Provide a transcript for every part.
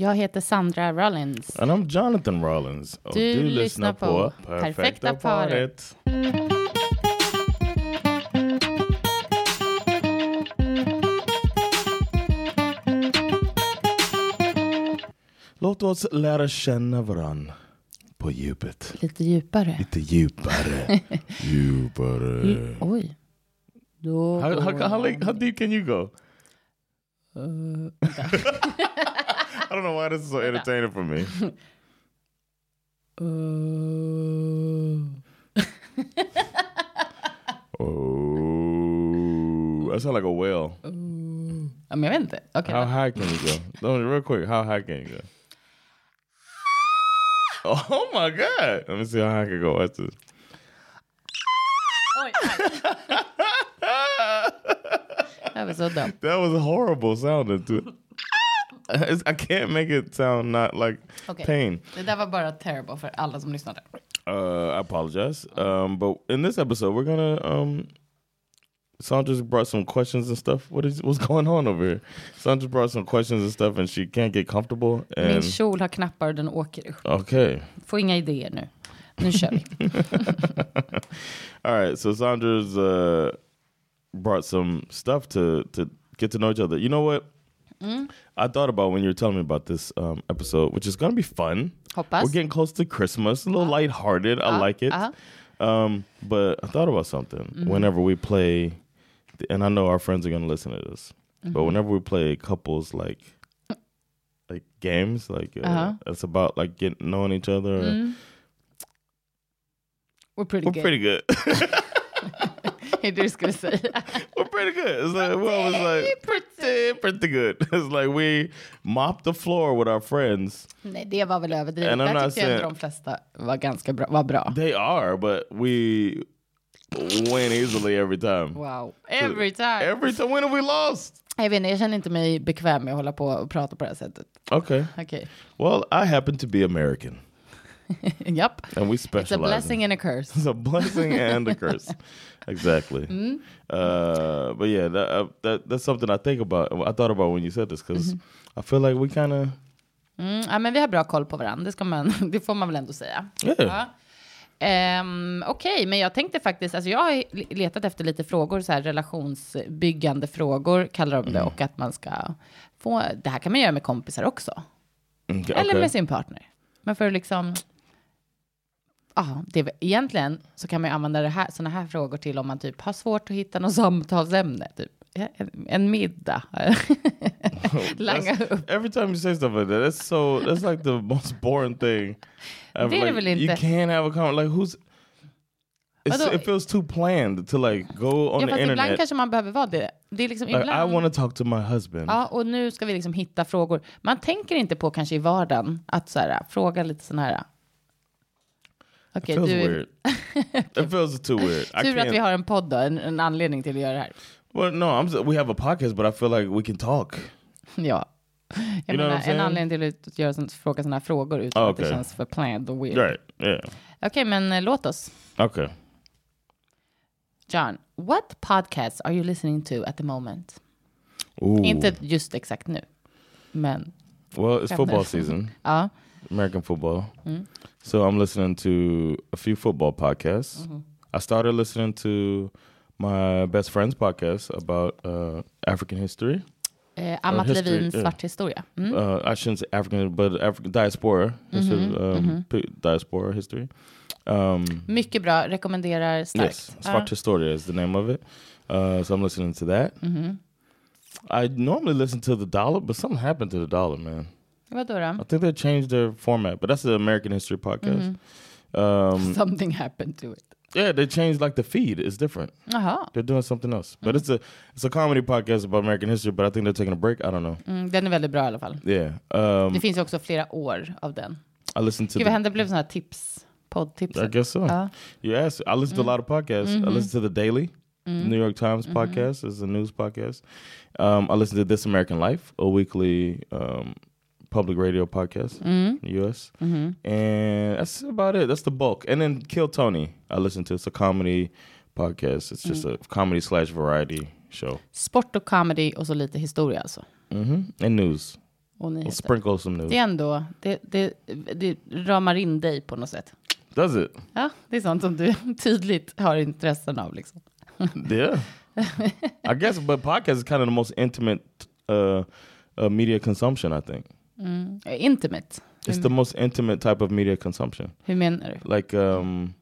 Jag heter Sandra Rollins. And I'm Jonathan Rollins. Och Du lyssnar på Perfekta paret. Låt oss lära känna varann på djupet. Lite djupare. Lite djupare. djupare. Oj. Då... How, how, how, how deep can you go? Uh, I don't know why this is so entertaining for me. Oh, Oh. I sound like a whale. jag vet inte. How high can you go? No, real quick, how high can you go? Oh my god! Let me see how high I can go. Watch this. Det var så dumt. That was horrible sounding too. I can't make it sound not like Okej. pain. Det där var bara terrible för alla som lyssnade. Uh, I apologize. Um, but in this episode, we're gonna um, Sandra's brought some questions and stuff. What is what's going on over here? Sandra brought some questions and stuff, and she can't get comfortable. Min And kjol har knappar och den åker. okay, Får inga idéer nu. Nu kör vi. all right. So Sandra's uh, brought some stuff to to get to know each other. You know what? I thought about when you were telling me about this um, episode, which is gonna be fun. Hoppas. We're getting close to Christmas, a little lighthearted. I like it. uh-huh. Um, but I thought about something. Whenever we play, and I know our friends are gonna listen to this, but whenever we play couples like like games, like uh, Uh-huh. it's about like getting knowing each other. We're pretty good. We're good. pretty good. Du skulle säga? We're pretty good. It's like we always like pretty pretty good. It's like we mop the floor with our friends. Nej, det var väl överdrivet. And I'm Där not tyckte jag ändå saying- de flesta var ganska bra. Var bra. They are, but we win easily every time. Wow. Every time. Every time. When have we lost? Jag vet inte, jag känner inte mig bekväm med att hålla på och prata på det här sättet. Okay. Okej. Well, I happen to be American, Japp. and we It's a specialize. in- blessing and a curse. It's a blessing and a curse. Exactly. Uh, but yeah, that, uh, that that's something I think about. I thought about when you said this because I feel like we kind of Mm, ja, men vi har bra koll på varandra, det, ska man, det får man väl ändå säga. Yeah. Ja. Ehm, Okej, men jag tänkte faktiskt, alltså jag har letat efter lite frågor, så här relationsbyggande frågor kallar de det, och att man ska få, det här kan man göra med kompisar också, Okay, eller okay. med sin partner. Men för att liksom, ja, det är, egentligen så kan man ju använda det här, sådana här frågor till om man typ har svårt att hitta något samtalsämne, typ en, en middag. Langa upp. Every time you say stuff like that, that's so that's like the most boring thing. ever. Det är det Like, väl you inte? can't have a conversation. Like who's? Vadå? it feels too planned to like go on Ja, the fast ibland internet. kanske man behöver vara det. Det är liksom Like, ibland. I want to talk to my husband. Ja, och nu ska vi liksom hitta frågor. Man tänker inte på kanske i vardagen att så här, fråga lite sån här. It feels du, weird. It feels too weird. Tur att vi har en podd då, en, en anledning till att göra det här. Well, no, I'm. We have a podcast, but I feel like we can talk. Ja. Jag You menar, en anledning till att göra sånt, fråga sådana här frågor utan Ah, att det känns för planned och weird. Right? Yeah. Okej, men eh, låt oss. Okay. John, what podcasts are you listening to at the moment? Ooh. Inte just exakt nu, men Well, it's football Generellt. season, ja. American football. So I'm listening to a few football podcasts. I started listening to my best friend's podcast about uh, African history. Eh, Amat history, Levins yeah. Svart historia. Mm. Uh, I shouldn't say African, but African diaspora, history, um, p- diaspora history. Um, Mycket bra, rekommenderar starkt. Yes, Svart Historia is the name of it. Uh, so I'm listening to that. I normally listen to the dollar, but something happened to the dollar, man. Vadå då? I think they changed their format, but that's the American history podcast. Um, Something happened to it. Yeah, they changed like the feed It's different. Jaha. They're doing something else. But it's a it's a comedy podcast about American history, but I think they're taking a break. I don't know. Mm, den är väldigt bra i alla fall. Yeah. Um, Det finns också flera år av den. I listened to Gud the, vad hände? Det blev sådana här tips. Poddtips. I guess so. Ja. You asked. I listen to a lot of podcasts. I listen to the Daily, New York Times podcast is a news podcast. Um, I listen to This American Life, a weekly um, public radio podcast in the U.S. And that's about it. That's the bulk. And then Kill Tony, I listen to. It's a comedy podcast. It's just a comedy slash variety show. Sport och comedy och så lite historia alltså. hmm And news. Och We'll sprinkle some news. Det är ändå, det, det, det ramar in dig på något sätt. Does it? Ja, det är sånt som du tydligt har intressen av liksom. Yeah. I guess, but podcast is kind of the most intimate uh, uh, media consumption, I think. Intimate. It's the most intimate type of media consumption. Hur menar du? Like, um,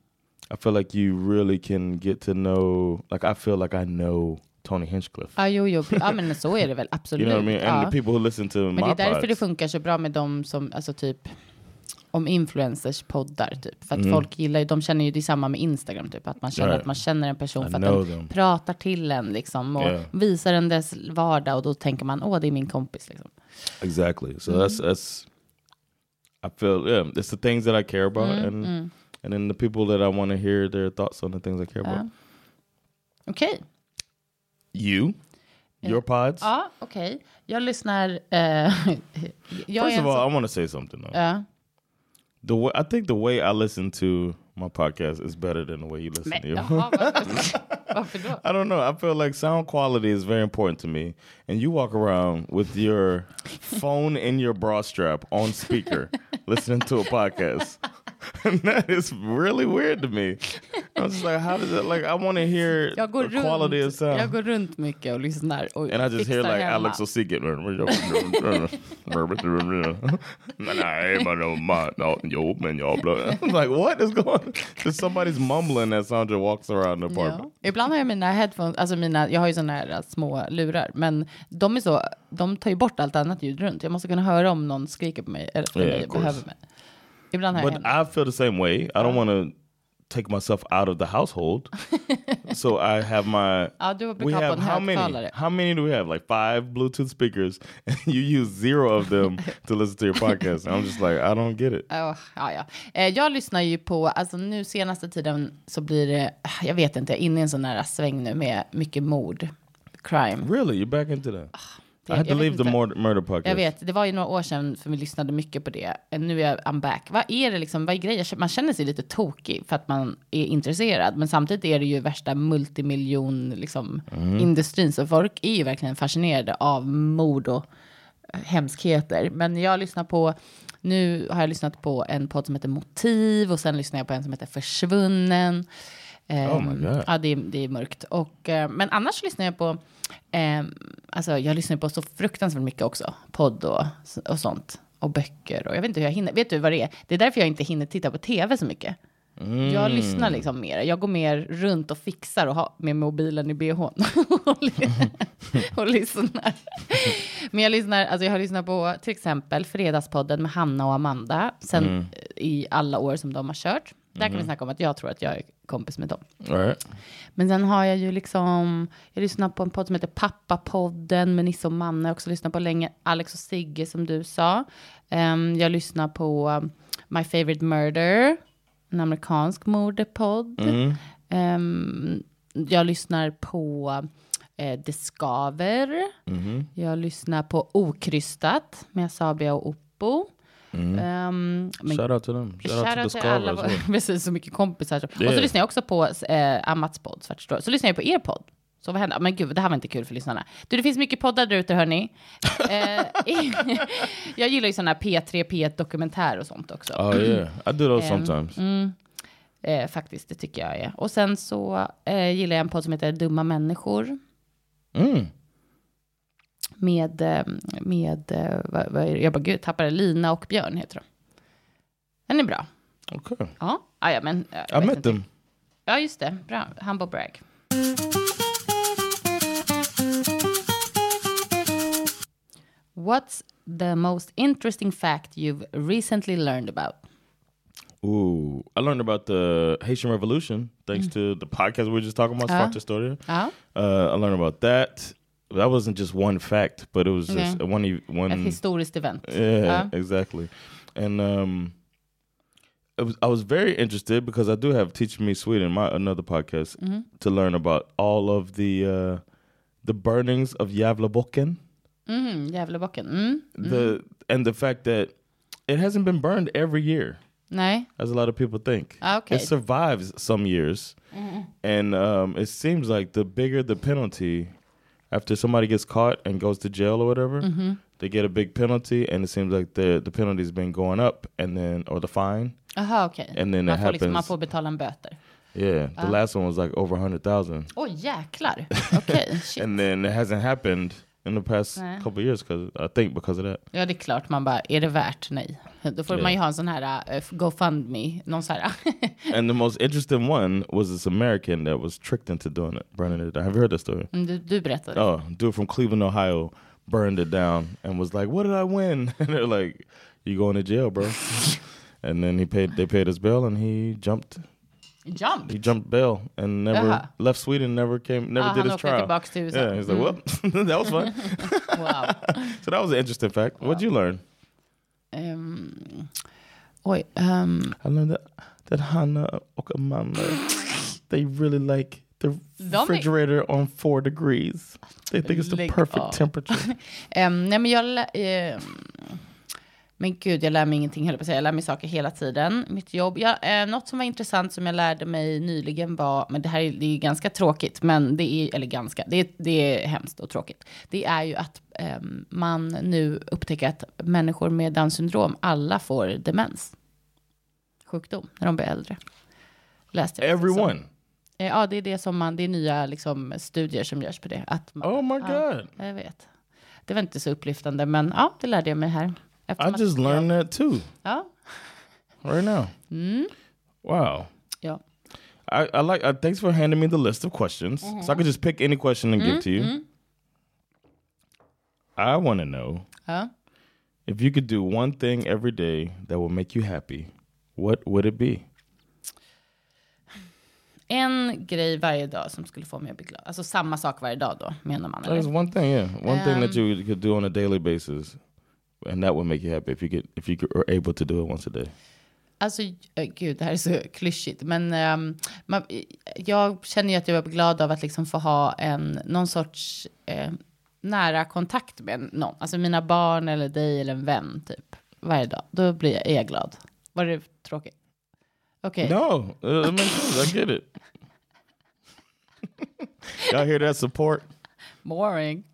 I feel like you really can get to know, like, I feel like I know Tony Hinchcliffe. Ja, jo, jo. Ja, men så är det väl You absolut. know what I mean? And ja. the people who listen to Men my det är därför det pods. funkar så bra med dem som, alltså typ, om influencers poddar typ. För att Mm. folk gillar ju, de känner ju det samma med Instagram typ. Att man känner Right. att man känner en person I för att den them. pratar till en liksom. Och Yeah. visar en dess vardag och då tänker man, åh det är min kompis liksom. Exactly. So Mm. that's that's. I feel yeah. It's the things that I care about, Mm, and and then the people that I want to hear their thoughts on the things I care about. Okej. You, your pods. Ja, okej. Jag lyssnar... eh, jag First of all, I want to say something though. Ja. The way I think the way I listen to my podcast is better than the way you listen to yours. jaha, varför, varför då? I don't know. I feel like sound quality is very important to me. And you walk around with your phone in your bra strap on speaker listening to a podcast. And that is really weird to me. I was just like, how does it like I want to hear Jag går, the quality of sound. jag går runt mycket och lyssnar och and I just hear like hemma. Alex O'Seek Nej, men jo, men jag I'm like, what is going on? There's somebody's mumbling as Sandra walks around the apartment. Ja. Ibland har jag mina headphones, alltså mina, jag har ju sådana här små lurar, men de är så, de tar ju bort allt annat ljud runt. Jag måste kunna höra om någon skriker på mig eller för Yeah, mig behöver mig. Ibland har But. I feel the same way. I don't want to take myself out of the household. so I have my. Ja, du We have how many? How many do we have? Like five Bluetooth speakers, and you use zero of them to listen to your podcast. I'm just like, I don't get it. Ja, ja, ja. Eh, Jag lyssnar ju på, alltså nu senaste tiden så blir det, jag vet inte, jag är inne i en sån här sväng nu med mycket mord, crime. Really, you're back into that? I had to jag vet leave the murder, podcast. Jag vet, det var ju några år sedan för vi lyssnade mycket på det. Nu är jag I'm back. Vad är det liksom, vad är grejen? Man känner sig lite tokig för att man är intresserad. Men samtidigt är det ju värsta multimiljon liksom, industrin. Så folk är ju verkligen fascinerade av mord och eh, hemskheter. Men jag lyssnar på, nu har jag lyssnat på en podd som heter Motiv och sen lyssnar jag på en som heter Försvunnen. Oh my Ehm, God. Ja, det är, det är mörkt. Och, eh, men annars lyssnar jag på, ehm, alltså jag lyssnar på så fruktansvärt mycket också. Podd och, och sånt. Och böcker. Och jag vet inte hur jag hinner. Vet du vad det är? Det är därför jag inte hinner titta på tv så mycket. Jag lyssnar liksom mer. Jag går mer runt och fixar och har med mobilen i bhn. och, lyssnar. Men jag lyssnar, alltså jag har lyssnat på till exempel Fredagspodden med Hanna och Amanda. Sen i alla år som de har kört. Där kan vi snacka om att jag tror att jag är kompis med dem. Right. Men sen har jag ju liksom, jag lyssnar på en podd som heter Pappapodden med Nisse och Manne. Också lyssnat på länge. Alex och Sigge som du sa. Ehm, jag lyssnar på um, My Favorite Murder, en amerikansk mordpodd. Ehm, jag lyssnar på eh, skaver. Jag lyssnar på Okrystat med Sabia och Oppo. Ehm, men Shout out to them. Shout, out to the Shoutout Scarver alla våra- precis, så mycket kompisar. Och Yeah. så lyssnar jag också på eh, Amats podd, Svartstrå. Så lyssnar jag på er podd. Så vad händer? Men gud, det här var inte kul för lyssnarna. Du, det finns mycket poddar där ute, hörni. eh, jag gillar ju sådana här P3, P1 dokumentär och sånt också. Oh yeah, I do those Um, sometimes. Eh, faktiskt, det tycker jag är. Och sen så eh, gillar jag en podd som heter Dumma människor. Mm. Med, eh, med eh, vad, vad jag bara gud, tappade. Lina och Björn heter de. Den är bra. Okay, Ja, ah, ja men. jag I met them. Ja, just det. Bra. Humble brag. What's the most interesting fact you've recently learned about? Ooh, I learned about the Haitian Revolution thanks to the podcast we were just talking about, Ah. Spark Historia. Ja, Uh, I learned about that. That wasn't just one fact, but it was just one one. ett historiskt event. Yeah, Ja. exactly. And um, it was, I was very interested because I do have Teach Me Sweden, my another podcast, Mm-hmm. to learn about all of the uh, the burnings of Gävlebocken. Mm, Gävlebocken. Mm. The and the fact that it hasn't been burned every year, as a lot of people think. Ah, okay. It survives some years, and um, it seems like the bigger the penalty, after somebody gets caught and goes to jail or whatever, they get a big penalty, and it seems like the the penalty's been going up, and then or the fine. Jaha okej. And then Man, it får liksom, man happens- får betala en böter. Yeah, the last one was like over a hundred thousand, Oj jäklar. Okej, shit. and then it hasn't happened in the past Nah. couple years because I think because of that. Ja det är klart man bara, är det värt? Nej. Då får Ja. man ju ha en sån här uh, GoFundMe, någon sån här. And the most interesting one was this American that was tricked into doing it, burning it. down. Have you heard that story? Mm, du, du berättade. Oh, dude from Cleveland, Ohio, burned it down and was like, "What did I win?" And they're like, "You going to jail, bro." and then he paid. They paid his bail, and he jumped. Jump! He jumped bail and never Jaha. left Sweden. Never came. Never Ah, did his trial. tillbaks till USA. Mm. Yeah, he's like, "Well, that was fun." Wow. so that was an interesting fact. What'd you learn? Ehm, oj. ehm, I learned that that Hannah och Amanda they really like the är- refrigerator on four degrees. They think it's the Lägg perfect av. temperature. ehm, nej men jag... ehm, men gud, jag lär mig ingenting, höll på att säga. Jag lär mig saker hela tiden. Mitt jobb. Ja, eh, något som var intressant som jag lärde mig nyligen var, men det här är, det är ganska tråkigt, men det är, eller ganska, det är, det är hemskt och tråkigt. Det är ju att ehm, man nu upptäcker att människor med Downs syndrom, alla får demens. Sjukdom, när de blir äldre. Läste jag. Everyone. Eh, Ja, det är det som man, det är nya liksom, studier som görs på det. Att man, Oh my ja, god. jag vet. Det var inte så upplyftande, men ja, det lärde jag mig här. I just learned that too Ja, right now. Mm. Wow. Yeah. I, I like. Uh, thanks for handing me the list of questions, so I could just pick any question and give to you. I want to know ja. if you could do one thing every day that will make you happy. What would it be? En grej varje dag som skulle få mig att bli glad. Alltså samma sak varje dag då, menar man? There's one thing, yeah, one thing that Um, you could do on a daily basis, and that would make you happy if you could if you could, are able to do it once a day. Alltså, gud, det här är så klyschigt. Men ehm, man, jag känner ju att jag är glad av att liksom få ha en, någon sorts eh, nära kontakt med någon. Alltså mina barn eller dig eller en vän typ. Varje dag. Då blir jag, är jag glad. Var det tråkigt? Okej. No, uh, makes sense. I get it. Y'all hear that support? Boring.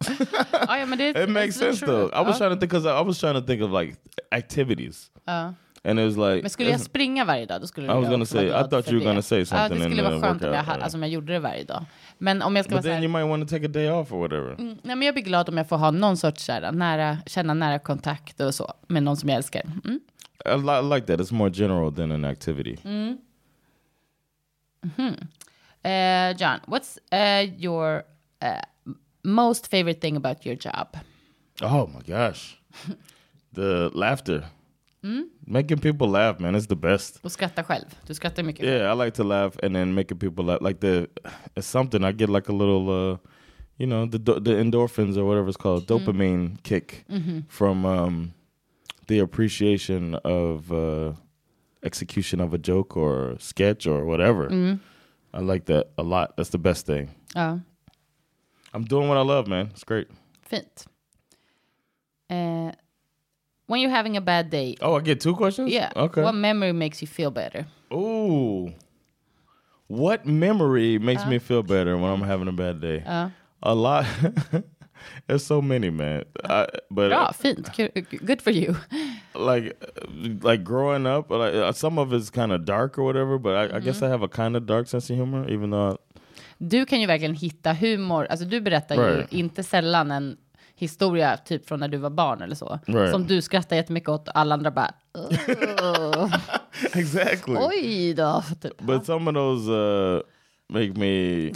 ja, ja, men det, It makes sense true. though. I was Ja. trying to think because I, I was trying to think of like activities, Ja. and it was like Men skulle jag springa varje dag, då skulle I was gonna say, I thought you were det. gonna say Ja, something det in skulle vara skönt om jag, yeah. alltså, om jag gjorde det varje dag. Men om jag ska But vara then you might want to take a day off or whatever. Mm, nej, men jag blir glad om jag får ha någon sorts så här, nära, känna nära kontakt och så med någon som jag älskar. Mm. I, li- I like that. It's more general than an activity. Eh, John, what's eh, your eh, most favorite thing about your job? Oh my gosh, the laughter, making people laugh, man, it's the best. Och skratta själv. Du skrattar mycket. Yeah, I like to laugh and then making people laugh. Like the, it's something I get like a little, uh, you know, the the endorphins or whatever it's called, dopamine kick from um, the appreciation of uh, execution of a joke or sketch or whatever. I like that a lot. That's the best thing. Ja, I'm doing what I love, man. It's great. fint. Eh, when you're having a bad day, Oh, I get two questions. yeah, Okay. what memory makes you feel better? Ooh. What memory makes me feel better when I'm having a bad day? A lot. There's so many, man. I, but Bra, fint. Good for you. like, like growing up, like uh, some of it's kind of dark or whatever. But I, I guess I have a kind of dark sense of humor, even though. Du kan ju verkligen hitta humor. Alltså du berättar Right. ju inte sällan en historia typ från när du var barn eller så. Right. Som du skrattar jättemycket åt och alla andra bara "Ugh, exactly. oj då. Typ. But some of those uh, make me.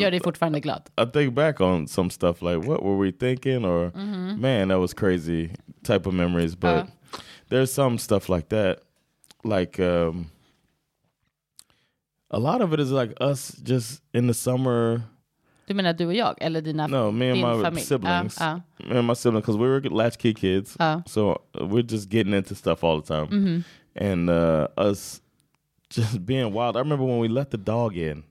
Gör dig fortfarande glad. I think back on some stuff like what were we thinking, or man, that was crazy type of memories. But Uh. there's some stuff like that. like um, a lot of it is like us just in the summer. Du menar du och jag? Eller dina, No, me and my familj? siblings. Ja, Me and my siblings, because we were latchkey kids, so uh, we're just getting into stuff all the time, Mm-hmm. and uh, us just being wild. I remember when we let the dog in.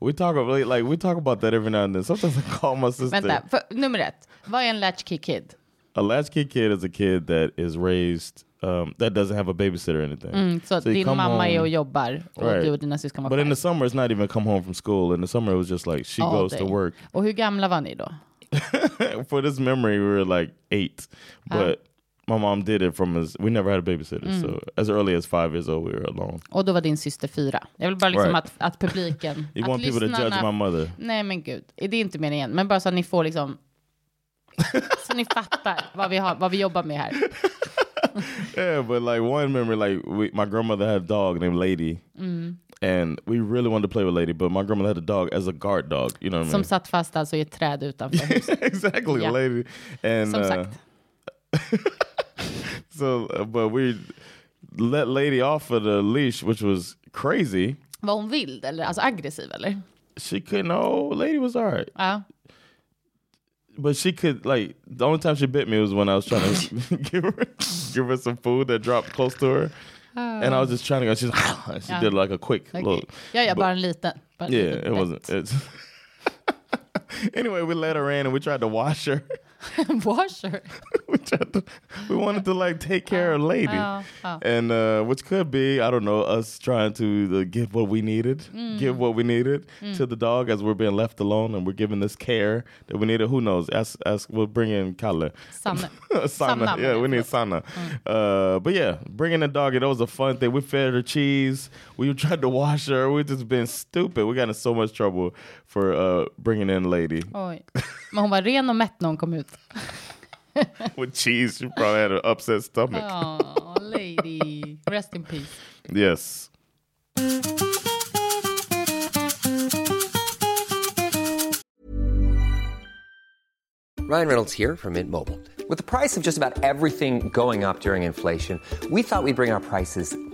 We talk about like we talk about that every now and then. Sometimes I call my sister. Vänta, för, nummer ett. Vad är en latchkey kid? A latchkey kid is a kid that is raised um, that doesn't have a babysitter or anything. Mm, So you din mamma är och jobbar och Right. du och dina syskon var But in kvar. the summer, it's not even come home from school. In the summer, it was just like she all goes to day. work. Och hur gamla var ni då? For this memory, we were like eight, but my mom did it from as we never had a babysitter. So as early as five years old, we were alone. Och då var din syster fyra. Jag vill bara liksom Right. att, att publiken... You att want people to judge my mother? Nej men gud, det är inte meningen. Men bara så att ni får liksom... så ni fattar vad vi, har, vad vi jobbar med här. Yeah, but like one memory, like we, my grandmother had a dog named Lady, and we really wanted to play with Lady, but my grandmother had a dog as a guard dog. You know what I Som mean? satt fast alltså i ett träd utanför huset. exactly, Yeah. Lady. And Som uh, sagt. so, uh, but we let Lady off of the leash, which was crazy. Var hon vild eller alltså aggressiv eller? She couldn't. No, Lady was all right. But she could like the only time she bit me was when I was trying to give her give her some food that dropped close to her, and I was just trying to go. She's and she Yeah. did like a quick Okej. little. Ja, ja, but- bara en liten. Bara en Yeah, liten it wasn't. It's anyway, we let her in and we tried to wash her. Wash her. we tried to. We wanted to like take care of Lady, Ja, ja. and uh, which could be I don't know us trying to uh, give what we needed, Mm. give what we needed to the dog as we're being left alone and we're giving this care that we needed. Who knows? Ask, ask. We'll bring in. Sanne. Sana. Sanna, Yeah, we need Sana. Uh, but yeah, bringing the dog, it was a fun thing. We fed her cheese. We tried to wash her. We just been stupid. We got in so much trouble for uh, bringing in Lady Oj. Men hon var ren och mätt när hon kom ut. with cheese. She probably had an upset stomach. Oh, lady. Rest in peace. Yes. Ryan Reynolds here from Mint Mobile. With the price of just about everything going up during inflation, we thought we'd bring our prices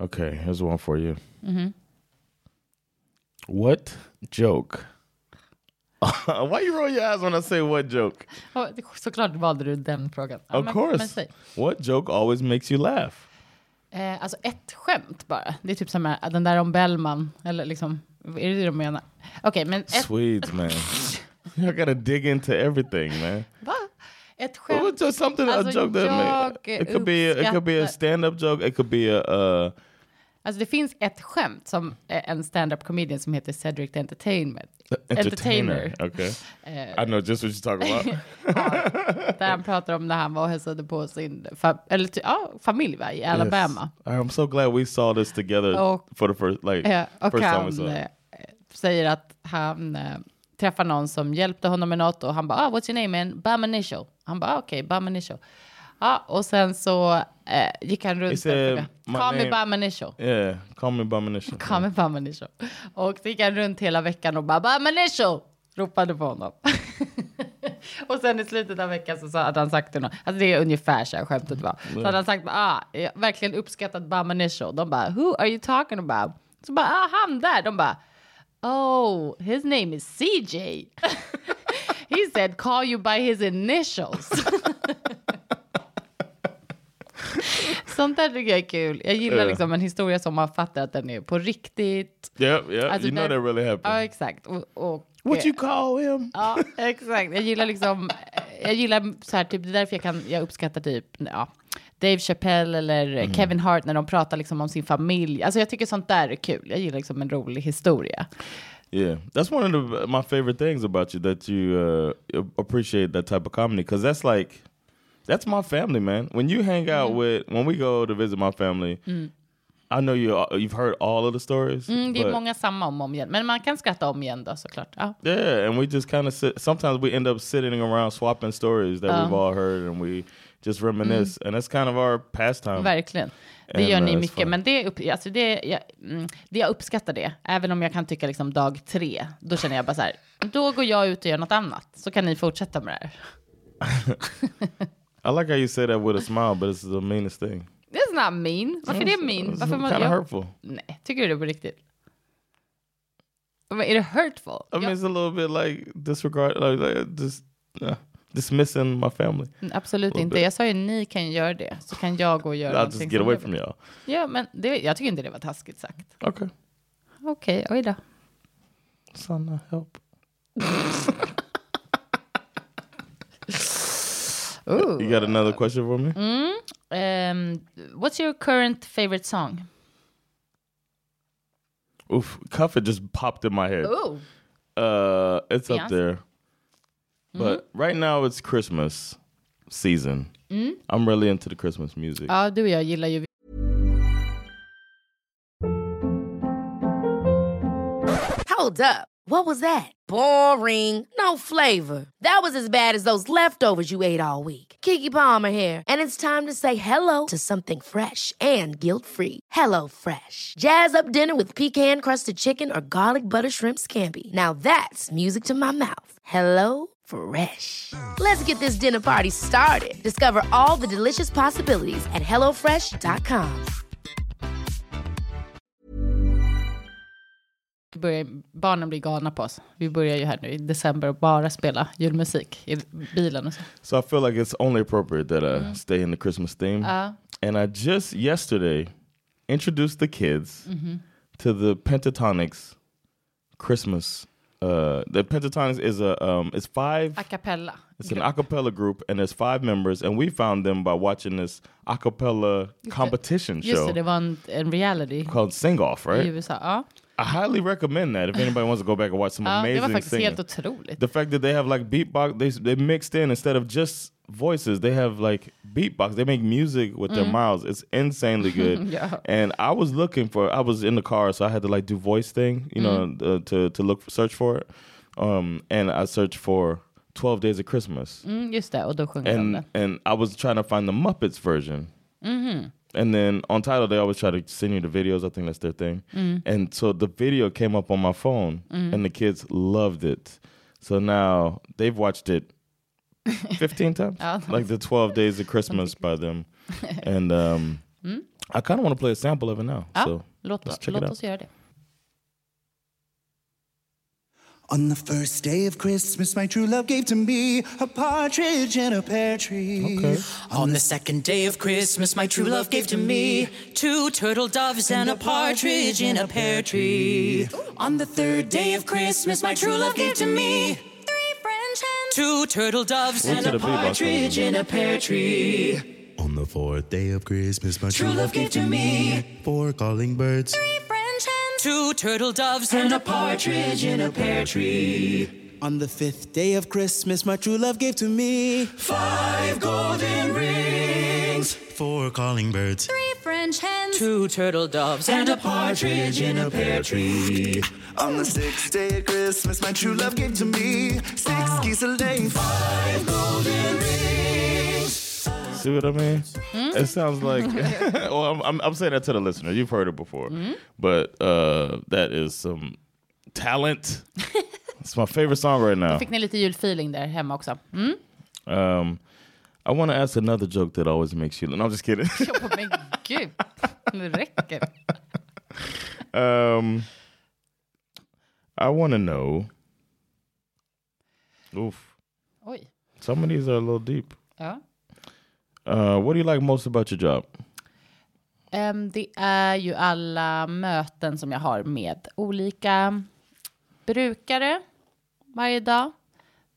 Okay, here's one for you. What joke? Why you roll your eyes when I say what joke? Såklart valde du den frågan. Of men- course. men what joke always makes you laugh? Eh, alltså ett skämt bara. Det är typ som här, den där om Bellman. Eller liksom, är det det de menar? Okej, men ett, Swedes, man. you gotta dig into everything, man. va? Ett Well, skämt. just something Alltså, a joke that jag it could be a, it could be a stand-up joke. It could be a uh, Alltså det finns ett skämt som eh, en stand-up comedian som heter Cedric the Entertainment. entertainer. Okay, I know just what you're talking about. Där han pratar om när han var och hälsade på sin fa- eller, ja, familj va, i Alabama. Yes. I'm so glad we saw this together Och- for the first like Eh, och first time we han saw. eh, it. säger att han eh, träffar någon som hjälpte honom med något och han bara, ah, what's your name man? Bam initial. Han bara, ah, okej, okay, Bam initial. Ja, och sen så eh, gick han runt och "My call me name-" Bam initial. Yeah, call me initial. Call me Bam initial. Och så gick han runt hela veckan och bara, Bam initial! Ropade på honom. och sen i slutet av veckan så sa- hade han sagt till någon, alltså det är ungefär så här skämtet var. Så hade han sagt, ah, verkligen uppskattat Bam initial. De bara, who are you talking about? Så bara, ah, han där. De bara, oh, his name is CJ. He said call you by his initials. Sånt där tycker jag är kul. Jag gillar Ja. liksom en historia som man fattar att den är på riktigt. Yep, yep. Alltså, you know that really happened. Ja, exakt. Och, och, What you call him? Ja, exakt. Jag gillar liksom, jag gillar så här, typ, det är därför jag kan, jag uppskattar typ, ja, Dave Chappelle eller Mm. Kevin Hart när de pratar liksom om sin familj. Alltså jag tycker sånt där är kul. Jag gillar liksom en rolig historia. Yeah, that's one of the, my favorite things about you that you uh, appreciate that type of comedy because that's like that's my family, man. When you hang out Mm. with, when we go to visit my family, I know you you've heard all of the stories. Mm, det är många samma om och om igen. Men man kan skratta om igen då såklart. Ja. Yeah, and we just kind of sit. Sometimes we end up sitting around swapping stories that we've all heard, and we just reminisce, and that's kind of our pastime. Verkligen. Det gör uh, ni it's mycket, men det, upp, alltså det, jag, mm, det jag uppskattar det, även om jag kan tycka liksom dag tre, då känner jag bara så här, då går jag ut och gör något annat, så kan ni fortsätta med det här. I like how you say that with a smile, but it's the meanest thing. It's not mean. Varför är det mean? It's Varför kind man, of jag, hurtful. nej, tycker du det på riktigt? Men är det hurtful? I mean, Ja, it's a little bit like disregard, like, like just uh, dismissing my family. absolut little inte. bit. Jag sa ju ni kan göra det, så kan jag gå och göra någonting just get away from y'all. Ja, men det, jag tycker inte det var taskigt sagt. Okay, Okej, oj då. son, help. Ooh. You got another question for me? Um, what's your current favorite song? Oof, Cuff it just popped in my head. Oh. Uh, it's up Beyonce? There, but mm-hmm. right now it's Christmas season. Mm-hmm. I'm really into the Christmas music. Ja, du och jag gillar ju Hold up. What was that? Boring. No flavor. That was as bad as those leftovers you ate all week. Kiki Palmer here, and it's time to say hello to something fresh and guilt-free. Hello Fresh. Jazz up dinner with pecan-crusted chicken or garlic butter shrimp scampi. Now that's music to my mouth. Hello Fresh. Let's get this dinner party started. Discover all the delicious possibilities at hellofresh.com. börjar, barnen blir galna på oss. Vi börjar ju här nu i december och bara spela julmusik i bilen och så. So I feel like it's only appropriate that I mm. stay in the Christmas theme. Ja. And I just yesterday introduced the kids mm-hmm. to the Pentatonics Christmas. Uh, the Pentatonics is a um, it's five. A cappella. It's an a cappella group, and there's five members, and we found them by watching this a cappella competition Just show det, det var en, en reality called Sing Off, i right? USA. Ja. I highly recommend that if anybody wants to go back and watch some Ja, det var amazing faktiskt singing. helt otroligt. The fact that they have like beatbox, they they mixed in instead of just voices, they have like beatbox. They make music with their mouths. It's insanely good. Yeah. And I was looking for, I was in the car, so I had to like do voice thing, you know, uh, to to look search for it. Um, and I searched for Twelve Days of Christmas, Mm, just det, och då sjunger de and det. and I was trying to find the Muppets version. Mhm. And then on title, they always try to send you the videos. I think that's their thing. And so the video came up on my phone, and the kids loved it. So now they've watched it 15 times, Oh. like the 12 Days of Christmas by them. And um, I kind of want to play a sample of it now. Ja, So låt, let's check it låt out. oss göra det. On the first day of Christmas, my true love gave to me a partridge in a pear tree. On the second day of Christmas, my true love gave to me two turtle doves and a partridge in a pear tree. On the third day of Christmas, my true love gave to me three French hens, two turtle doves and a a partridge in a pear tree. On the fourth day of Christmas, my True love gave to me four calling birds. three French hens, two turtle doves and a partridge in a pear tree. On the fifth day of Christmas, my true love gave to me Five golden rings, four calling birds. three French hens, two turtle doves and a partridge in a pear tree. On the sixth day of Christmas, my true love gave to me six geese a laying. Five golden rings. See what I mean? It sounds like. well, I'm, I'm, I'm saying that to the listener. You've heard it before, but uh, that is some talent. it's my favorite song right now. Fick ni lite julfeeling där hemma också? Mm? Um, I want to ask another joke that always makes you. No, I'm just kidding. Men gud, det räcker. um, I want to know. Oof, Oj. some of these are a little deep. Ja. Uh, what do you like most about your job? Ehm, det är ju alla möten som jag har med olika brukare varje dag.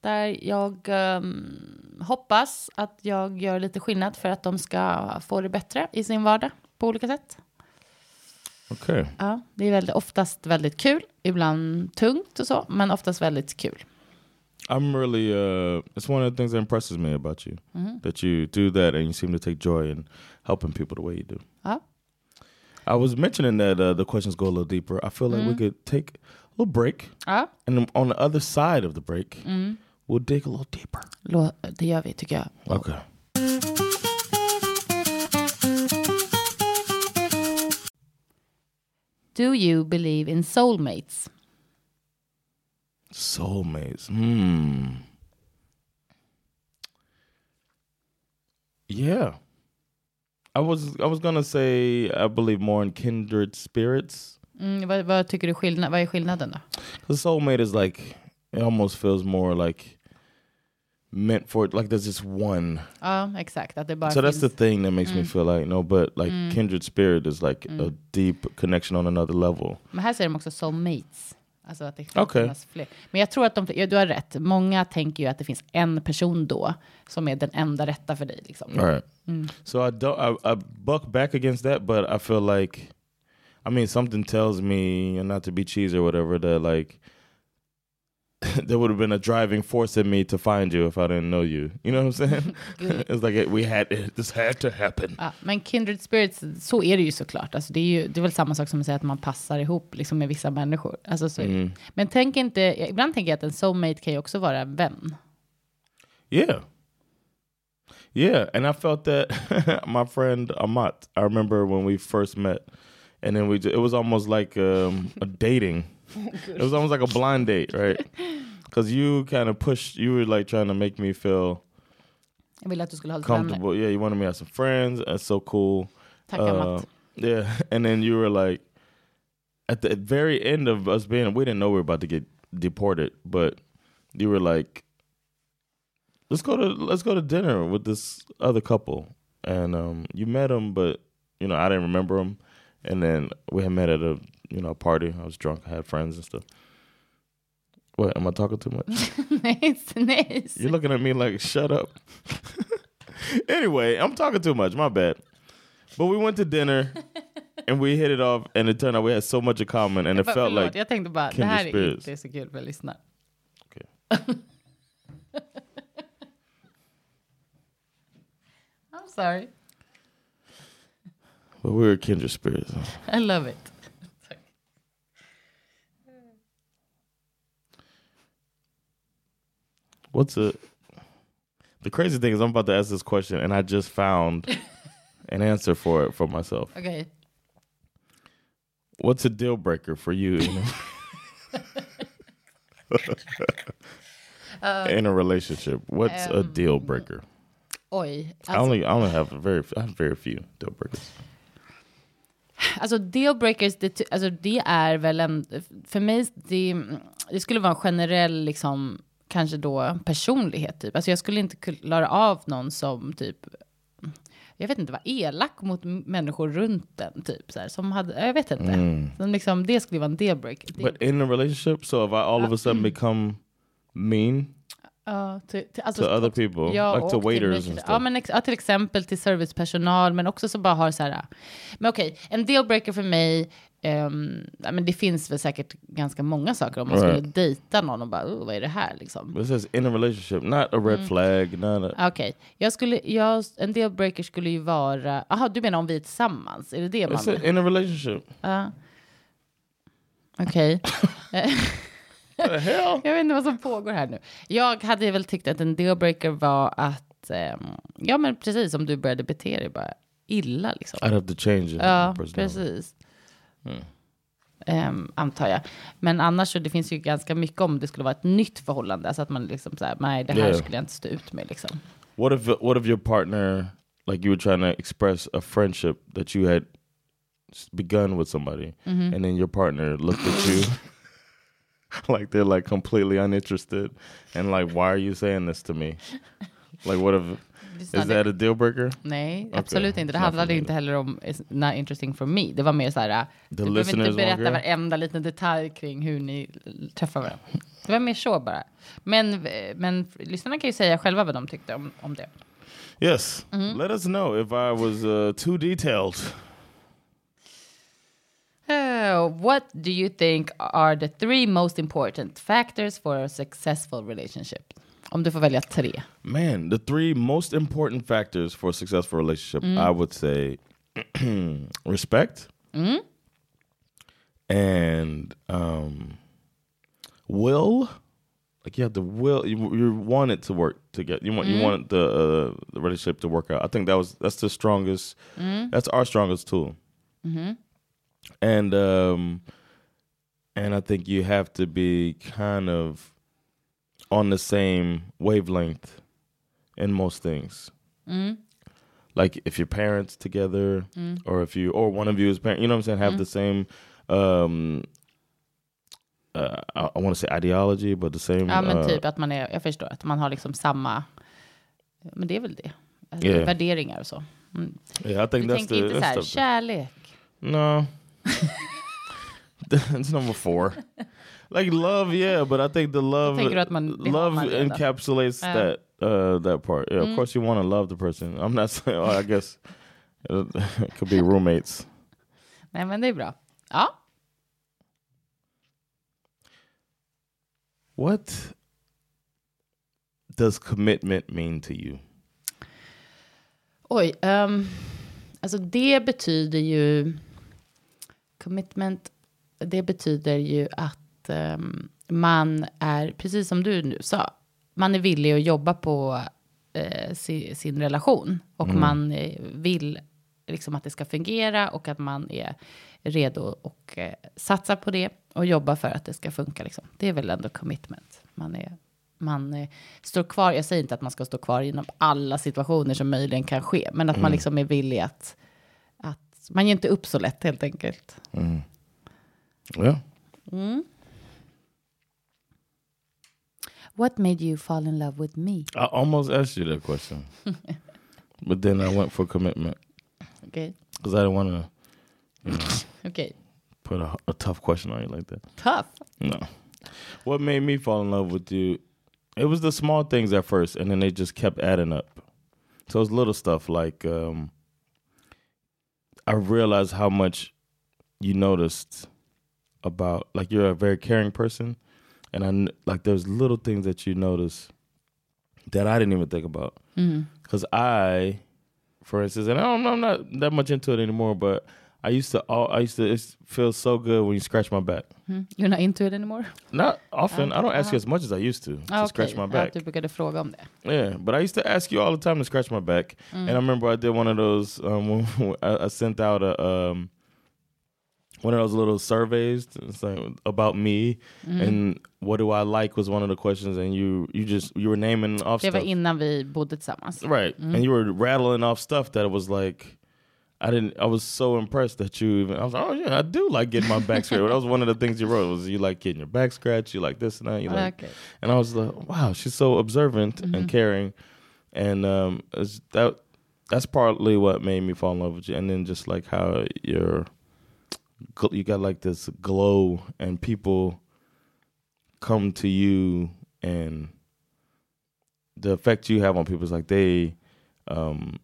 Där jag ehm, hoppas att jag gör lite skillnad för att de ska få det bättre i sin vardag på olika sätt. Okay. Ja, det är väldigt, oftast väldigt kul, ibland tungt och så, men oftast väldigt kul. I'm really uh it's one of the things that impresses me about you. That you do that and you seem to take joy in helping people the way you do. Ja. I was mentioning that uh, the questions go a little deeper. I feel like we could take a little break Ja, and on the other side of the break we'll dig a little deeper. lå- det gör vi tycker jag. Okay. Do you believe in soulmates? Soulmates. Hmm. Yeah. I was I was gonna say I believe more in kindred spirits. Mm, vad, vad tycker du skillnad, vad är skillnaden då? Cause soulmate is like it almost feels more like meant for like there's just one. Ja, exakt. Att det bara so that's the thing that makes me feel like no, but like kindred spirit is like a deep connection on another level. Men här säger de också soulmates. Alltså att det finns Okej. fler. Men jag tror att de, ja, du har rätt. Många tänker ju att det finns en person då som är den enda rätta för dig. Liksom. All right. So I don't. I, I buck back against that, but I feel like, I mean, something tells me, and not to be cheesy or whatever, that like there would have been a driving force in me to find you if I didn't know you. You know what I'm saying? it's like it, we had it, this had to happen. Ja, men kindred spirits, så är det ju såklart. Alltså det, är ju, det är väl samma sak som att säga att man passar ihop liksom, med vissa människor. Alltså, så det. Men tänk inte, ibland tänker jag att en soulmate kan ju också vara en vän. Yeah. Yeah, and I felt that my friend Amat. I remember when we first met, and then we it was almost like um, a dating. it was almost like a blind date, right? Because you kind of pushed. You were like trying to make me feel Jag ville att du skulle ha lite vänner. comfortable. Yeah, you wanted me to have some friends. That's so cool. Tack Uh, yeah, and then you were like, at the very end of us being, we didn't know we were about to get deported, but you were like, let's go to let's go to dinner with this other couple, and um, you met them, but you know I didn't remember them, and then we had met at a you know party. I was drunk, I had friends and stuff. What am I talking too much? nice, nice. You're looking at me like, shut up. anyway, I'm talking too much. My bad. But we went to dinner and we hit it off, and it turned out we had so much in common, and it felt förlåt, like jag tänkte bara, det här är inte så kul för lyssnare. Okay. I'm sorry. but we were kindred spirits. I love it. What's a the crazy thing is I'm about to ask this question, and I just found an answer for it for myself. Okay. What's a deal breaker for you in a, um, in a relationship? What's a um, deal breaker? Oj. I only I only have a very I have very few deal breakers. alltså dealbreakers, det, alltså det är väl en... För mig, det, det skulle vara en generell, liksom, kanske då personlighet typ. Alltså jag skulle inte klara av någon som typ... Jag vet inte, var elak mot människor runt den typ. Så här, som hade, jag vet inte. Som liksom, det skulle vara en dealbreaker. Det- But in a relationship, so if I all of a sudden become mean Ja, till, till, alltså, to other people, Ja, like to till waiters stuff. Ja, men ex, ja, till exempel till servicepersonal, men också så bara har så här. Men okej, en dealbreaker för mig, ja, men det finns väl säkert ganska många saker om man skulle Right. dejta någon och bara, oh, vad är det här liksom? It says in a relationship, not a Mm. red flag, not a. Okej, jag skulle, jag, en dealbreaker skulle ju vara, jaha, du menar om vi är tillsammans? Är det det man... in a relationship. Ja. Okej. Hell? Jag vet inte vad som pågår här nu. Jag hade väl tyckt att en dealbreaker var att, ehm, ja men precis som du började bete dig bara illa liksom. I'd have to change it. Ja, personality. Precis. Ehm, antar jag. Men annars så det finns ju ganska mycket om det skulle vara ett nytt förhållande. Alltså att man liksom så här, nej det här Yeah. skulle jag inte stå ut med liksom. What if what if your partner, like you were trying to express a friendship that you had begun with somebody, Mm-hmm. and then your partner looked at you like they're like completely uninterested, and like, why are you saying this to me? Like, what if Is that a deal breaker? Nej, absolut inte. Det handlade inte heller om it's not interesting for me. Det var mer så här, du behöver inte berätta varenda liten detalj kring hur ni träffar varandra. Det var mer så bara. Men, men lyssnarna kan ju säga själva vad de tyckte om, om det. Yes. Mm-hmm. Let us know if I was uh, too detailed. Uh, what do you think are the three most important factors for a successful relationship? Om du får välja tre. Man, the three most important factors for a successful relationship, I would say respect and um, will. Like you have the will, you, you want it to work together. You want you want the uh, the relationship to work out. I think that was that's the strongest. That's our strongest tool. And um, and I think you have to be kind of on the same wavelength in most things. Like if your parents together, or if you or one of you is parent, you know what I'm saying, have the same. Um, uh, I, I want to say ideology, but the same. Ja, men uh, typ att man är, jag förstår, att man har liksom samma, men det är väl det. Alltså, Yeah. Värderingar och så. Mm. yeah, I think Du that's tänker the. inte så här, kärlek. No. That's number four. Like love, yeah, but I think the love tänker du att man- love encapsulates that uh that part. Yeah, Mm. of course you want to love the person. I'm not saying oh, I guess it could be roommates. Nej, men det är bra. Ja, What does commitment mean to you? oj. Um, alltså det betyder ju, commitment, det betyder ju att ehm, man är, precis som du nu sa, man är villig att jobba på eh, si, sin relation. Och man eh, vill liksom att det ska fungera och att man är redo och eh, satsa på det och jobba för att det ska funka. Liksom. Det är väl ändå commitment. Man, är, man eh, står kvar, jag säger inte att man ska stå kvar inom alla situationer som möjligen kan ske, men att man liksom är villig att, att man ger inte upp så lätt helt enkelt. Yeah. What made you fall in love with me? I almost asked you that question. but then I went for commitment Okay. because I didn't want to you know, okej. put a, a tough question on you like that. Tough. No. What made me fall in love with you? It was the small things at first, and then they just kept adding up. So it's little stuff like um, I realized how much you noticed about, like you're a very caring person, and I like there's little things that you notice that I didn't even think about. Because I, for instance, and I don't know, I'm not that much into it anymore, but I used to, all, I used to, it feels so good when you scratch my back. You're not into it anymore? Not often. I don't ask you Uh-huh. as much as I used to to Ah, scratch okej. my Ja, back. du brukade fråga om det. Yeah, but I used to ask you all the time to scratch my back. And I remember I did one of those. Um, I, I sent out a um, one of those little surveys like about me mm-hmm. and what do I like was one of the questions. And you you just you were naming off Det var stuff. innan vi bodde tillsammans. Right. Mm. And you were rattling off stuff that it was like I didn't I was so impressed that you even I was like, Oh yeah, I do like getting my back scratched. that was one of the things you wrote was you like getting your back scratched, you like this and that, you like Okay. and I was like, Wow, she's so observant and mm-hmm. caring. And um that that's partly what made me fall in love with you. And then just like how you're you got like this glow and people come to you and the effect you have on people is like they um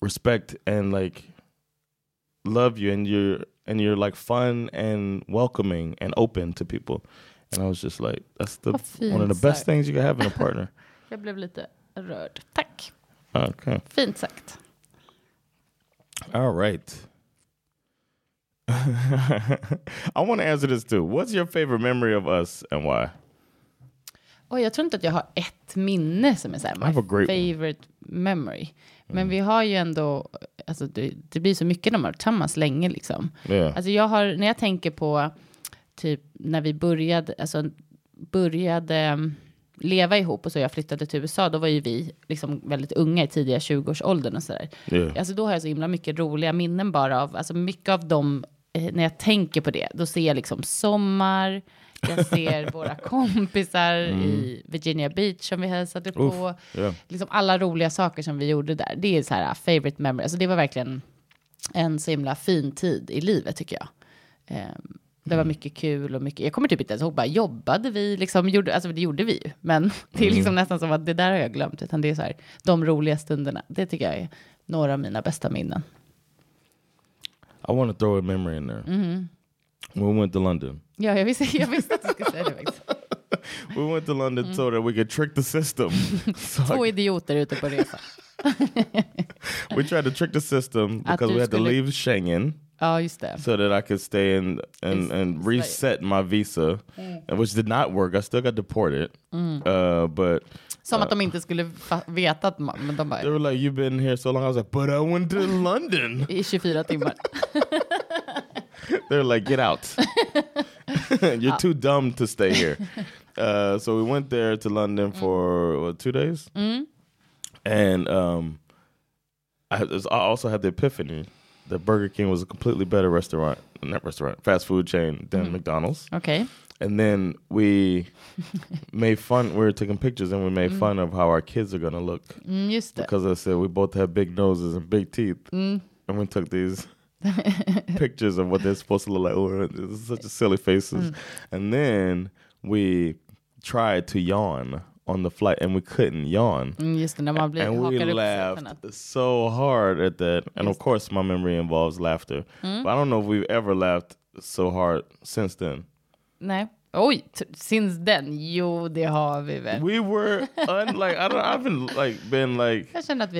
respect and like love you and you're and you're like fun and welcoming and open to people and i was just like that's the one of the best things you can have in a partner Jag blev lite rörd. Tack. okay Fint sagt. all right i want to answer this too what's your favorite memory of us and why Oj, jag tror inte att jag har ett minne som är så här, my great one. favorite memory. Men vi har ju ändå, alltså det, det blir så mycket när man är tillsammans länge liksom. yeah Alltså jag har, när jag tänker på typ när vi började, alltså började mm, leva ihop och så jag flyttade till USA, då var ju vi liksom väldigt unga i tidiga 20-årsåldern och sådär. yeah Alltså då har jag så himla mycket roliga minnen bara av, alltså mycket av de när jag tänker på det, då ser jag liksom sommar, jag ser våra kompisar i Virginia Beach som vi hälsade på. Mm. Uff, ja. Liksom alla roliga saker som vi gjorde där. Det är så här uh, favorite memory. Alltså det var verkligen en så himla fin tid i livet tycker jag. Ehm, det Mm. var mycket kul och mycket, jag kommer typ inte ens ihåg, bara jobbade vi, liksom, gjorde, alltså det gjorde vi ju, men det är Mm. liksom nästan som att det där har jag glömt, utan det är så här, de roliga stunderna, det tycker jag är några av mina bästa minnen. I want to throw a memory in there. Mm-hmm. When we went to London. Ja, jag visste, jag visste att du skulle säga det faktiskt. We went to London so that we could trick the system. so Två idioter ute på resa. we tried to trick the system because we had to leave Schengen Ja, just det. so that I could stay in and, and reset my visa, which did not work. I still got deported. Uh, but Som att de inte skulle veta att man, men de bara, they were like, "You've been here so long." I was like, "But I went to London." i 24 timmar. they were like, "Get out! You're too dumb to stay here." Uh, so we went there to London for what, two days, and um, I, I also had the epiphany that Burger King was a completely better restaurant, not restaurant, fast food chain than mm. McDonald's. Okay. And then we made fun. We were taking pictures, and we made mm. fun of how our kids are gonna look Mm, just because I said we both have big noses and big teeth, mm. and we took these pictures of what they're supposed to look like. Oh, it's such a silly faces. And then we tried to yawn on the flight, and we couldn't yawn. Mm, just det, när man blir And we laughed so hard at that. And of course, my memory involves laughter. But I don't know if we've ever laughed so hard since then. Nej. Oj, since then? Jo, det har vi väl. We were un- like I don't. I've been like been like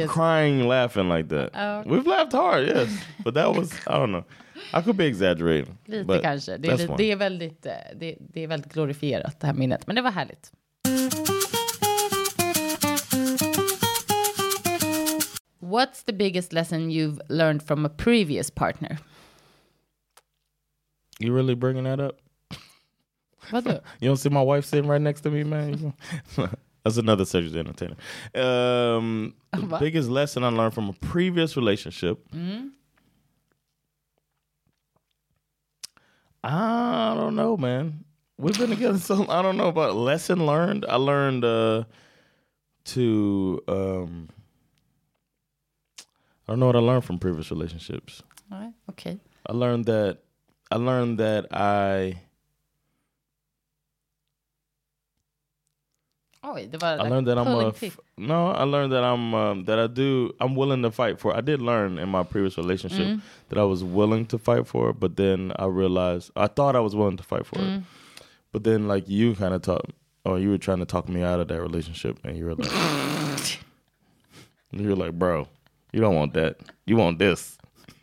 crying, laughing like that. Oh. We've laughed hard, yes, but that was I don't know. I could be exaggerating. Lite kanske. Det är, det, är väldigt, eh, det, det är väldigt glorifierat det här minnet. Men det var härligt. What's the biggest lesson you've learned from a previous partner? You really bringing that up? Vadå? You don't see my wife sitting right next to me, man. That's another subject entertainer. Um, the What? biggest lesson I learned from a previous relationship. I don't know, man. We've been together so I don't know about lesson learned. I learned uh, to um, I don't know what I learned from previous relationships. Nej, Okej. I learned that I learned that I Oj, det var I learned that I'm a no. I learned that I'm um, that I do. I'm willing to fight for. I did learn in my previous relationship Mm. that I was willing to fight for, but then I realized I thought I was willing to fight for Mm. it, but then like you kind of talk, or you were trying to talk me out of that relationship, and you were like, you were like, bro, you don't want that. You want this.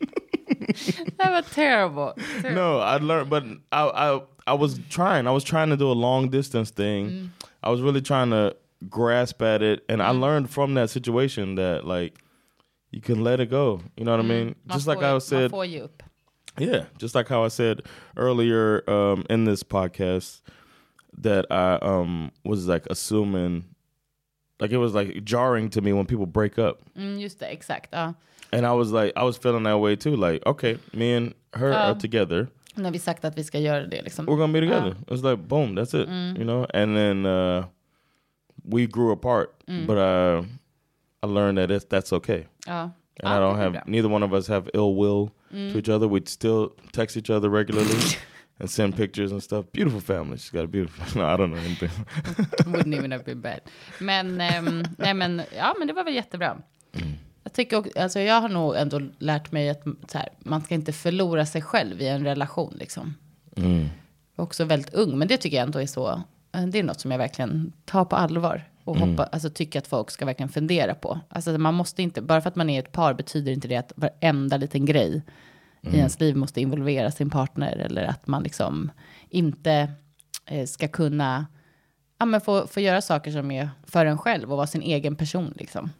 that was terrible. No, I learned, but I, I I was trying. I was trying to do a long distance thing. Mm. I was really trying to grasp at it, and I learned from that situation that like you can let it go. You know what I mean? Mm. Man Just like I said, ge upp. yeah, just like how I said earlier um, in this podcast that I um, was like assuming, like it was like jarring to me when people break up. Mm, just det, exakt. Ja. And I was like, I was feeling that way too. Like, okay, me and her are together. När vi sagt att vi ska göra det liksom. we're gonna be together. It's like boom, that's it. You know. And then uh, we grew apart, but uh, I learned that it's, that's okay. Ja. And I don't have neither one of us have ill will to each other. We'd still text each other regularly and send pictures and stuff. Beautiful family. She's got a beautiful. No, I don't know anything. Wouldn't even have been bad. Men, ehm, nej men, ja men det var väl jättebra. Jag tycker också, alltså jag har nog ändå lärt mig att så här, man ska inte förlora sig själv i en relation liksom. Är också väldigt ung, men det tycker jag ändå är så, eh, det är något som jag verkligen tar på allvar. Och hoppa, alltså tycker att folk ska verkligen fundera på. Alltså man måste inte, bara för att man är ett par betyder inte det att varenda liten grej i ens liv måste involvera sin partner. Eller att man liksom inte eh, ska kunna ja, men få, få göra saker som är för en själv och vara sin egen person liksom.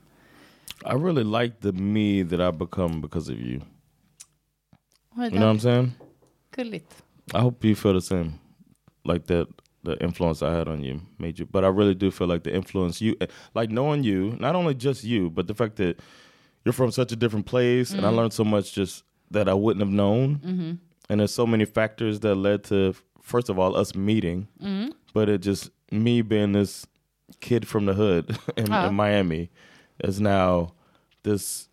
I really like the me that I become because of you. You know what I'm saying? Gulligt. I hope you feel the same, like that. The influence I had on you made you, but I really do feel like the influence you, like knowing you, not only just you, but the fact that you're from such a different place, and I learned so much just that I wouldn't have known. and there's so many factors that led to first of all us meeting, but it just me being this kid from the hood in, Oh. in Miami is now this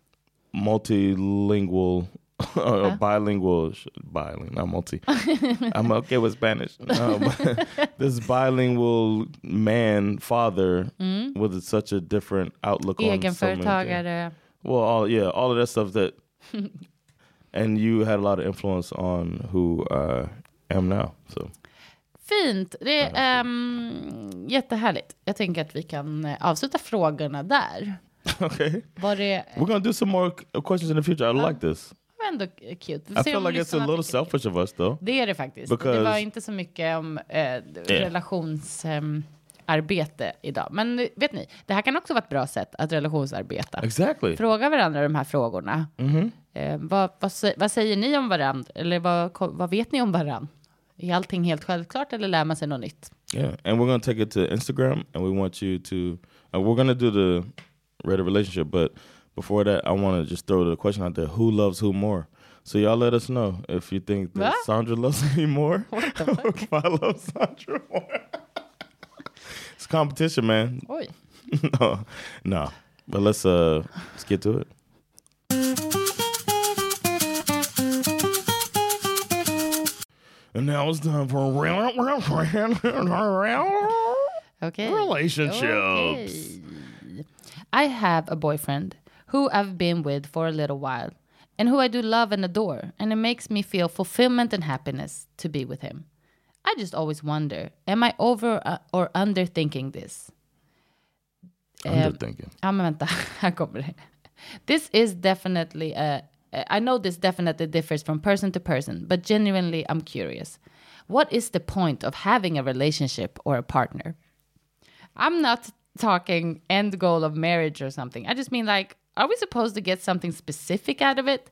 multilingual or bilingual bilingual not multi. I'm okay with spanish. No, this bilingual man father with such a different outlook on so many things. Well all yeah all of that stuff that and you had a lot of influence on who i am now so Fint. Det är um, jättehärligt. Jag tänker att vi kan eh, avsluta frågorna där. okay Var det we're gonna do some more questions in the future i like this ändå cute. I feel like it's a little det. selfish of us though Det är det faktiskt. Det Because- var inte så mycket om eh, relationsarbete idag. Men vet ni, det här kan också vara ett bra sätt att relationsarbeta. exactly Fråga varandra de här frågorna. Eh, vad, vad, vad säger ni om varandra? Eller vad, vad vet ni om varandra? Är allting helt självklart eller lär man sig något nytt? Yeah, and we're gonna take it to Instagram, and we want you to. Uh, we're gonna do the relationship, but before that, I want to just throw the question out there: Who loves who more? So y'all let us know if you think that What? Sandra loves me more, What the fuck? if I love Sandra more. it's competition, man. Oj. no, no, but let's uh let's get to it. And now it's time for Okay. relationships. Okay. I have a boyfriend who I've been with for a little while and who I do love and adore, and it makes me feel fulfillment and happiness to be with him. I just always wonder am I over uh, or underthinking this? Underthinking. Ja, men vänta, här kommer det. This is definitely a, Uh, I know this definitely differs from person to person, but genuinely I'm curious. What is the point of having a relationship or a partner? I'm not talking end goal of marriage or something. I just mean like, are we supposed to get something specific out of it?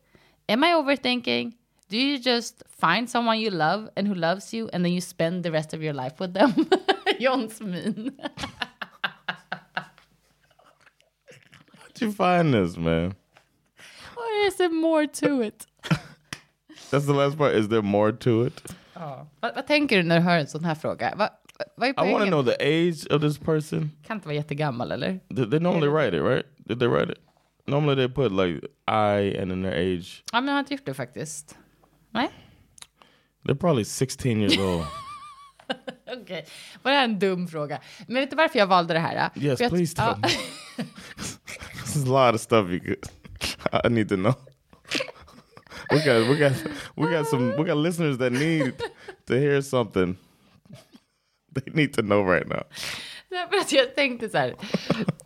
Am I overthinking? Do you just find someone you love and who loves you and then you spend the rest of your life with them? Johns min. How'd you find this, man? Or is there more to it? That's the last part. Is there more to it? Vad, vad tänker du när du hör en sån här fråga? Vad, vad är I want to poängen? know the age of this person. Kan inte vara jättegammal eller? They, they normally write it, right? Did they write it? Normally they put like I and then their age. Ja, men jag har inte gjort det faktiskt. Nej? They're probably 16 years old. Okej. Var det här en dum fråga? Men vet du varför jag valde det här? Yes, För jag- please tell me. There's a lot of stuff you could. I need to know. We got, we got, we got some, we got listeners that need to hear something. They need to know right now. Därför att jag tänkte så här.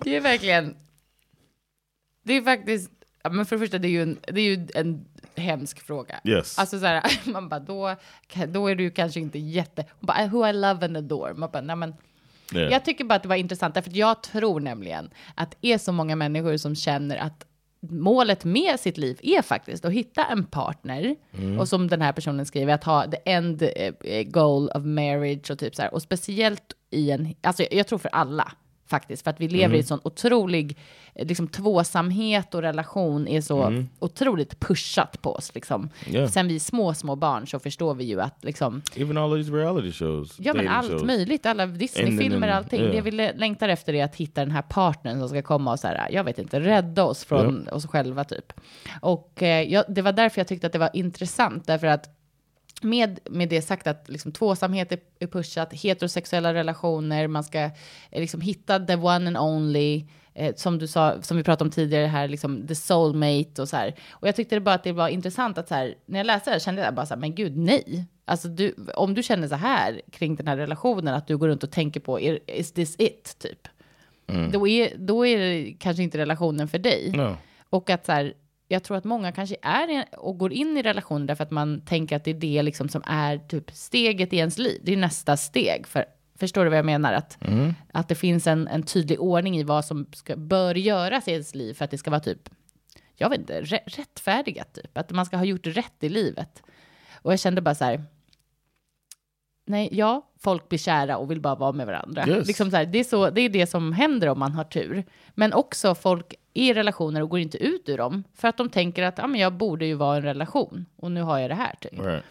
Det är verkligen... Det är faktiskt... Men för det första, det är ju en, det är ju en hemsk fråga. Yes. Alltså så här, man bara, då, då är du kanske inte jätte... Hon bara, who I love and adore. Man bara, nej men... Yeah. Jag tycker bara att det var intressant, därför att jag tror nämligen att det är så många människor som känner att målet med sitt liv är faktiskt att hitta en partner. Och som den här personen skriver, att ha the end eh, goal of marriage och typ så här. Och speciellt i en, alltså jag tror för alla faktiskt, för att vi lever i en sån otrolig, eh, liksom tvåsamhet och relation är så otroligt pushat på oss liksom. Yeah. Sen vi är små, små barn så förstår vi ju att liksom, Even all these reality shows. Ja, men allt shows. möjligt. Alla Disney-filmer, allting. ja. Det vi lä- längtar efter är att hitta den här partnern som ska komma och så här, jag vet inte, rädda oss från oss själva typ. Och eh, jag, det var därför jag tyckte att det var intressant, därför att med, med det sagt att liksom, tvåsamhet är, är pushat, heterosexuella relationer, man ska eh, liksom, hitta the one and only, eh, som du sa, som vi pratade om tidigare här, liksom, the soulmate och så här. Och jag tyckte det bara att det var intressant att så här, när jag läste det här kände jag bara så här, men gud nej. Alltså du, om du känner så här kring den här relationen, att du går runt och tänker på, is this it, typ? Då, är, då är det kanske inte relationen för dig. No. Och att så här, jag tror att många kanske är och går in i relationer därför att man tänker att det är det liksom som är typ steget i ens liv. Det är nästa steg. För, förstår du vad jag menar? Att, att det finns en, en tydlig ordning i vad som ska, bör göras i ens liv för att det ska vara typ, jag vet inte, rä, rättfärdigat typ. Att man ska ha gjort rätt i livet. Och jag kände bara så här, nej, ja, folk blir kära och vill bara vara med varandra. Yes. Liksom så här, det, är så, det är det som händer om man har tur. Men också folk är i relationer och går inte ut ur dem för att de tänker att ah, men jag borde ju vara i en relation och nu har jag det här. Typ. Right.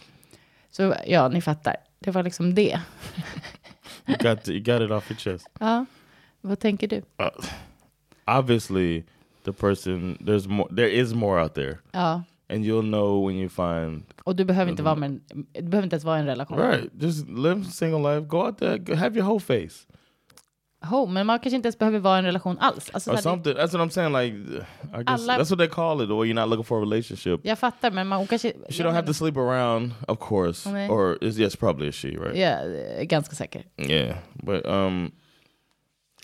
Så ja, ni fattar. Det var liksom det. You got you got it off your chest. Ja, vad tänker du? Uh, obviously, the person there's more. There is more out there, Ja, and you'll know when you find och du behöver inte vara med en, du behöver inte ens vara i en relation. right. Just live single life. Go out there. Have your whole face Oh, men man kanske inte ens behöver vara i en relation alls. Alltså, or så här, det- something. That's what I'm saying. Like, I guess Alla- that's what they call it. Or you're not looking for a relationship. jag fattar, men man hon kanske... She don't have to sleep around, of course. Nej. Or is yes, probably a she, right? Ja, är ganska säker. Yeah, but um,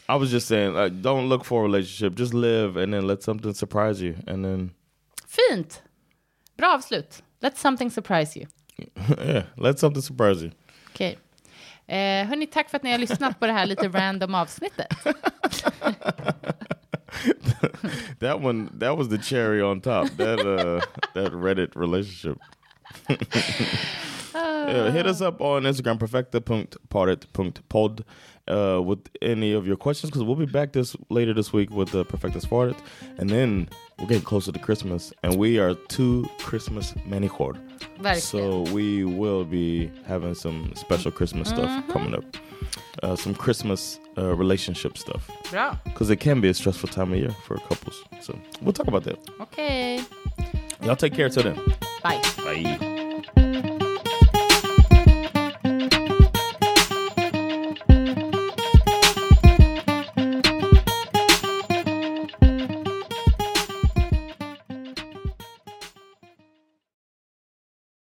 I was just saying, like, don't look for a relationship. Just live, and then let something surprise you, and then Fint! Bra avslut. Let something surprise you. yeah, let something surprise you. Okej. Eh, hörni, tack för att ni har lyssnat på det här lite random avsnittet. That one, that was the cherry on top. That uh, that Reddit relationship. yeah, hit us up on Instagram, perfecta.parted.pod uh, with any of your questions because we'll be back this later this week with the Perfectus Parted, and then we're getting closer to Christmas, and we are two Christmas. Verkligen. So we will be having some special Christmas stuff coming up. Uh, some Christmas uh, relationship stuff Bra. because it can be a stressful time of year for couples. So we'll talk about that. Okay. Y'all take care till then. Bye. Bye.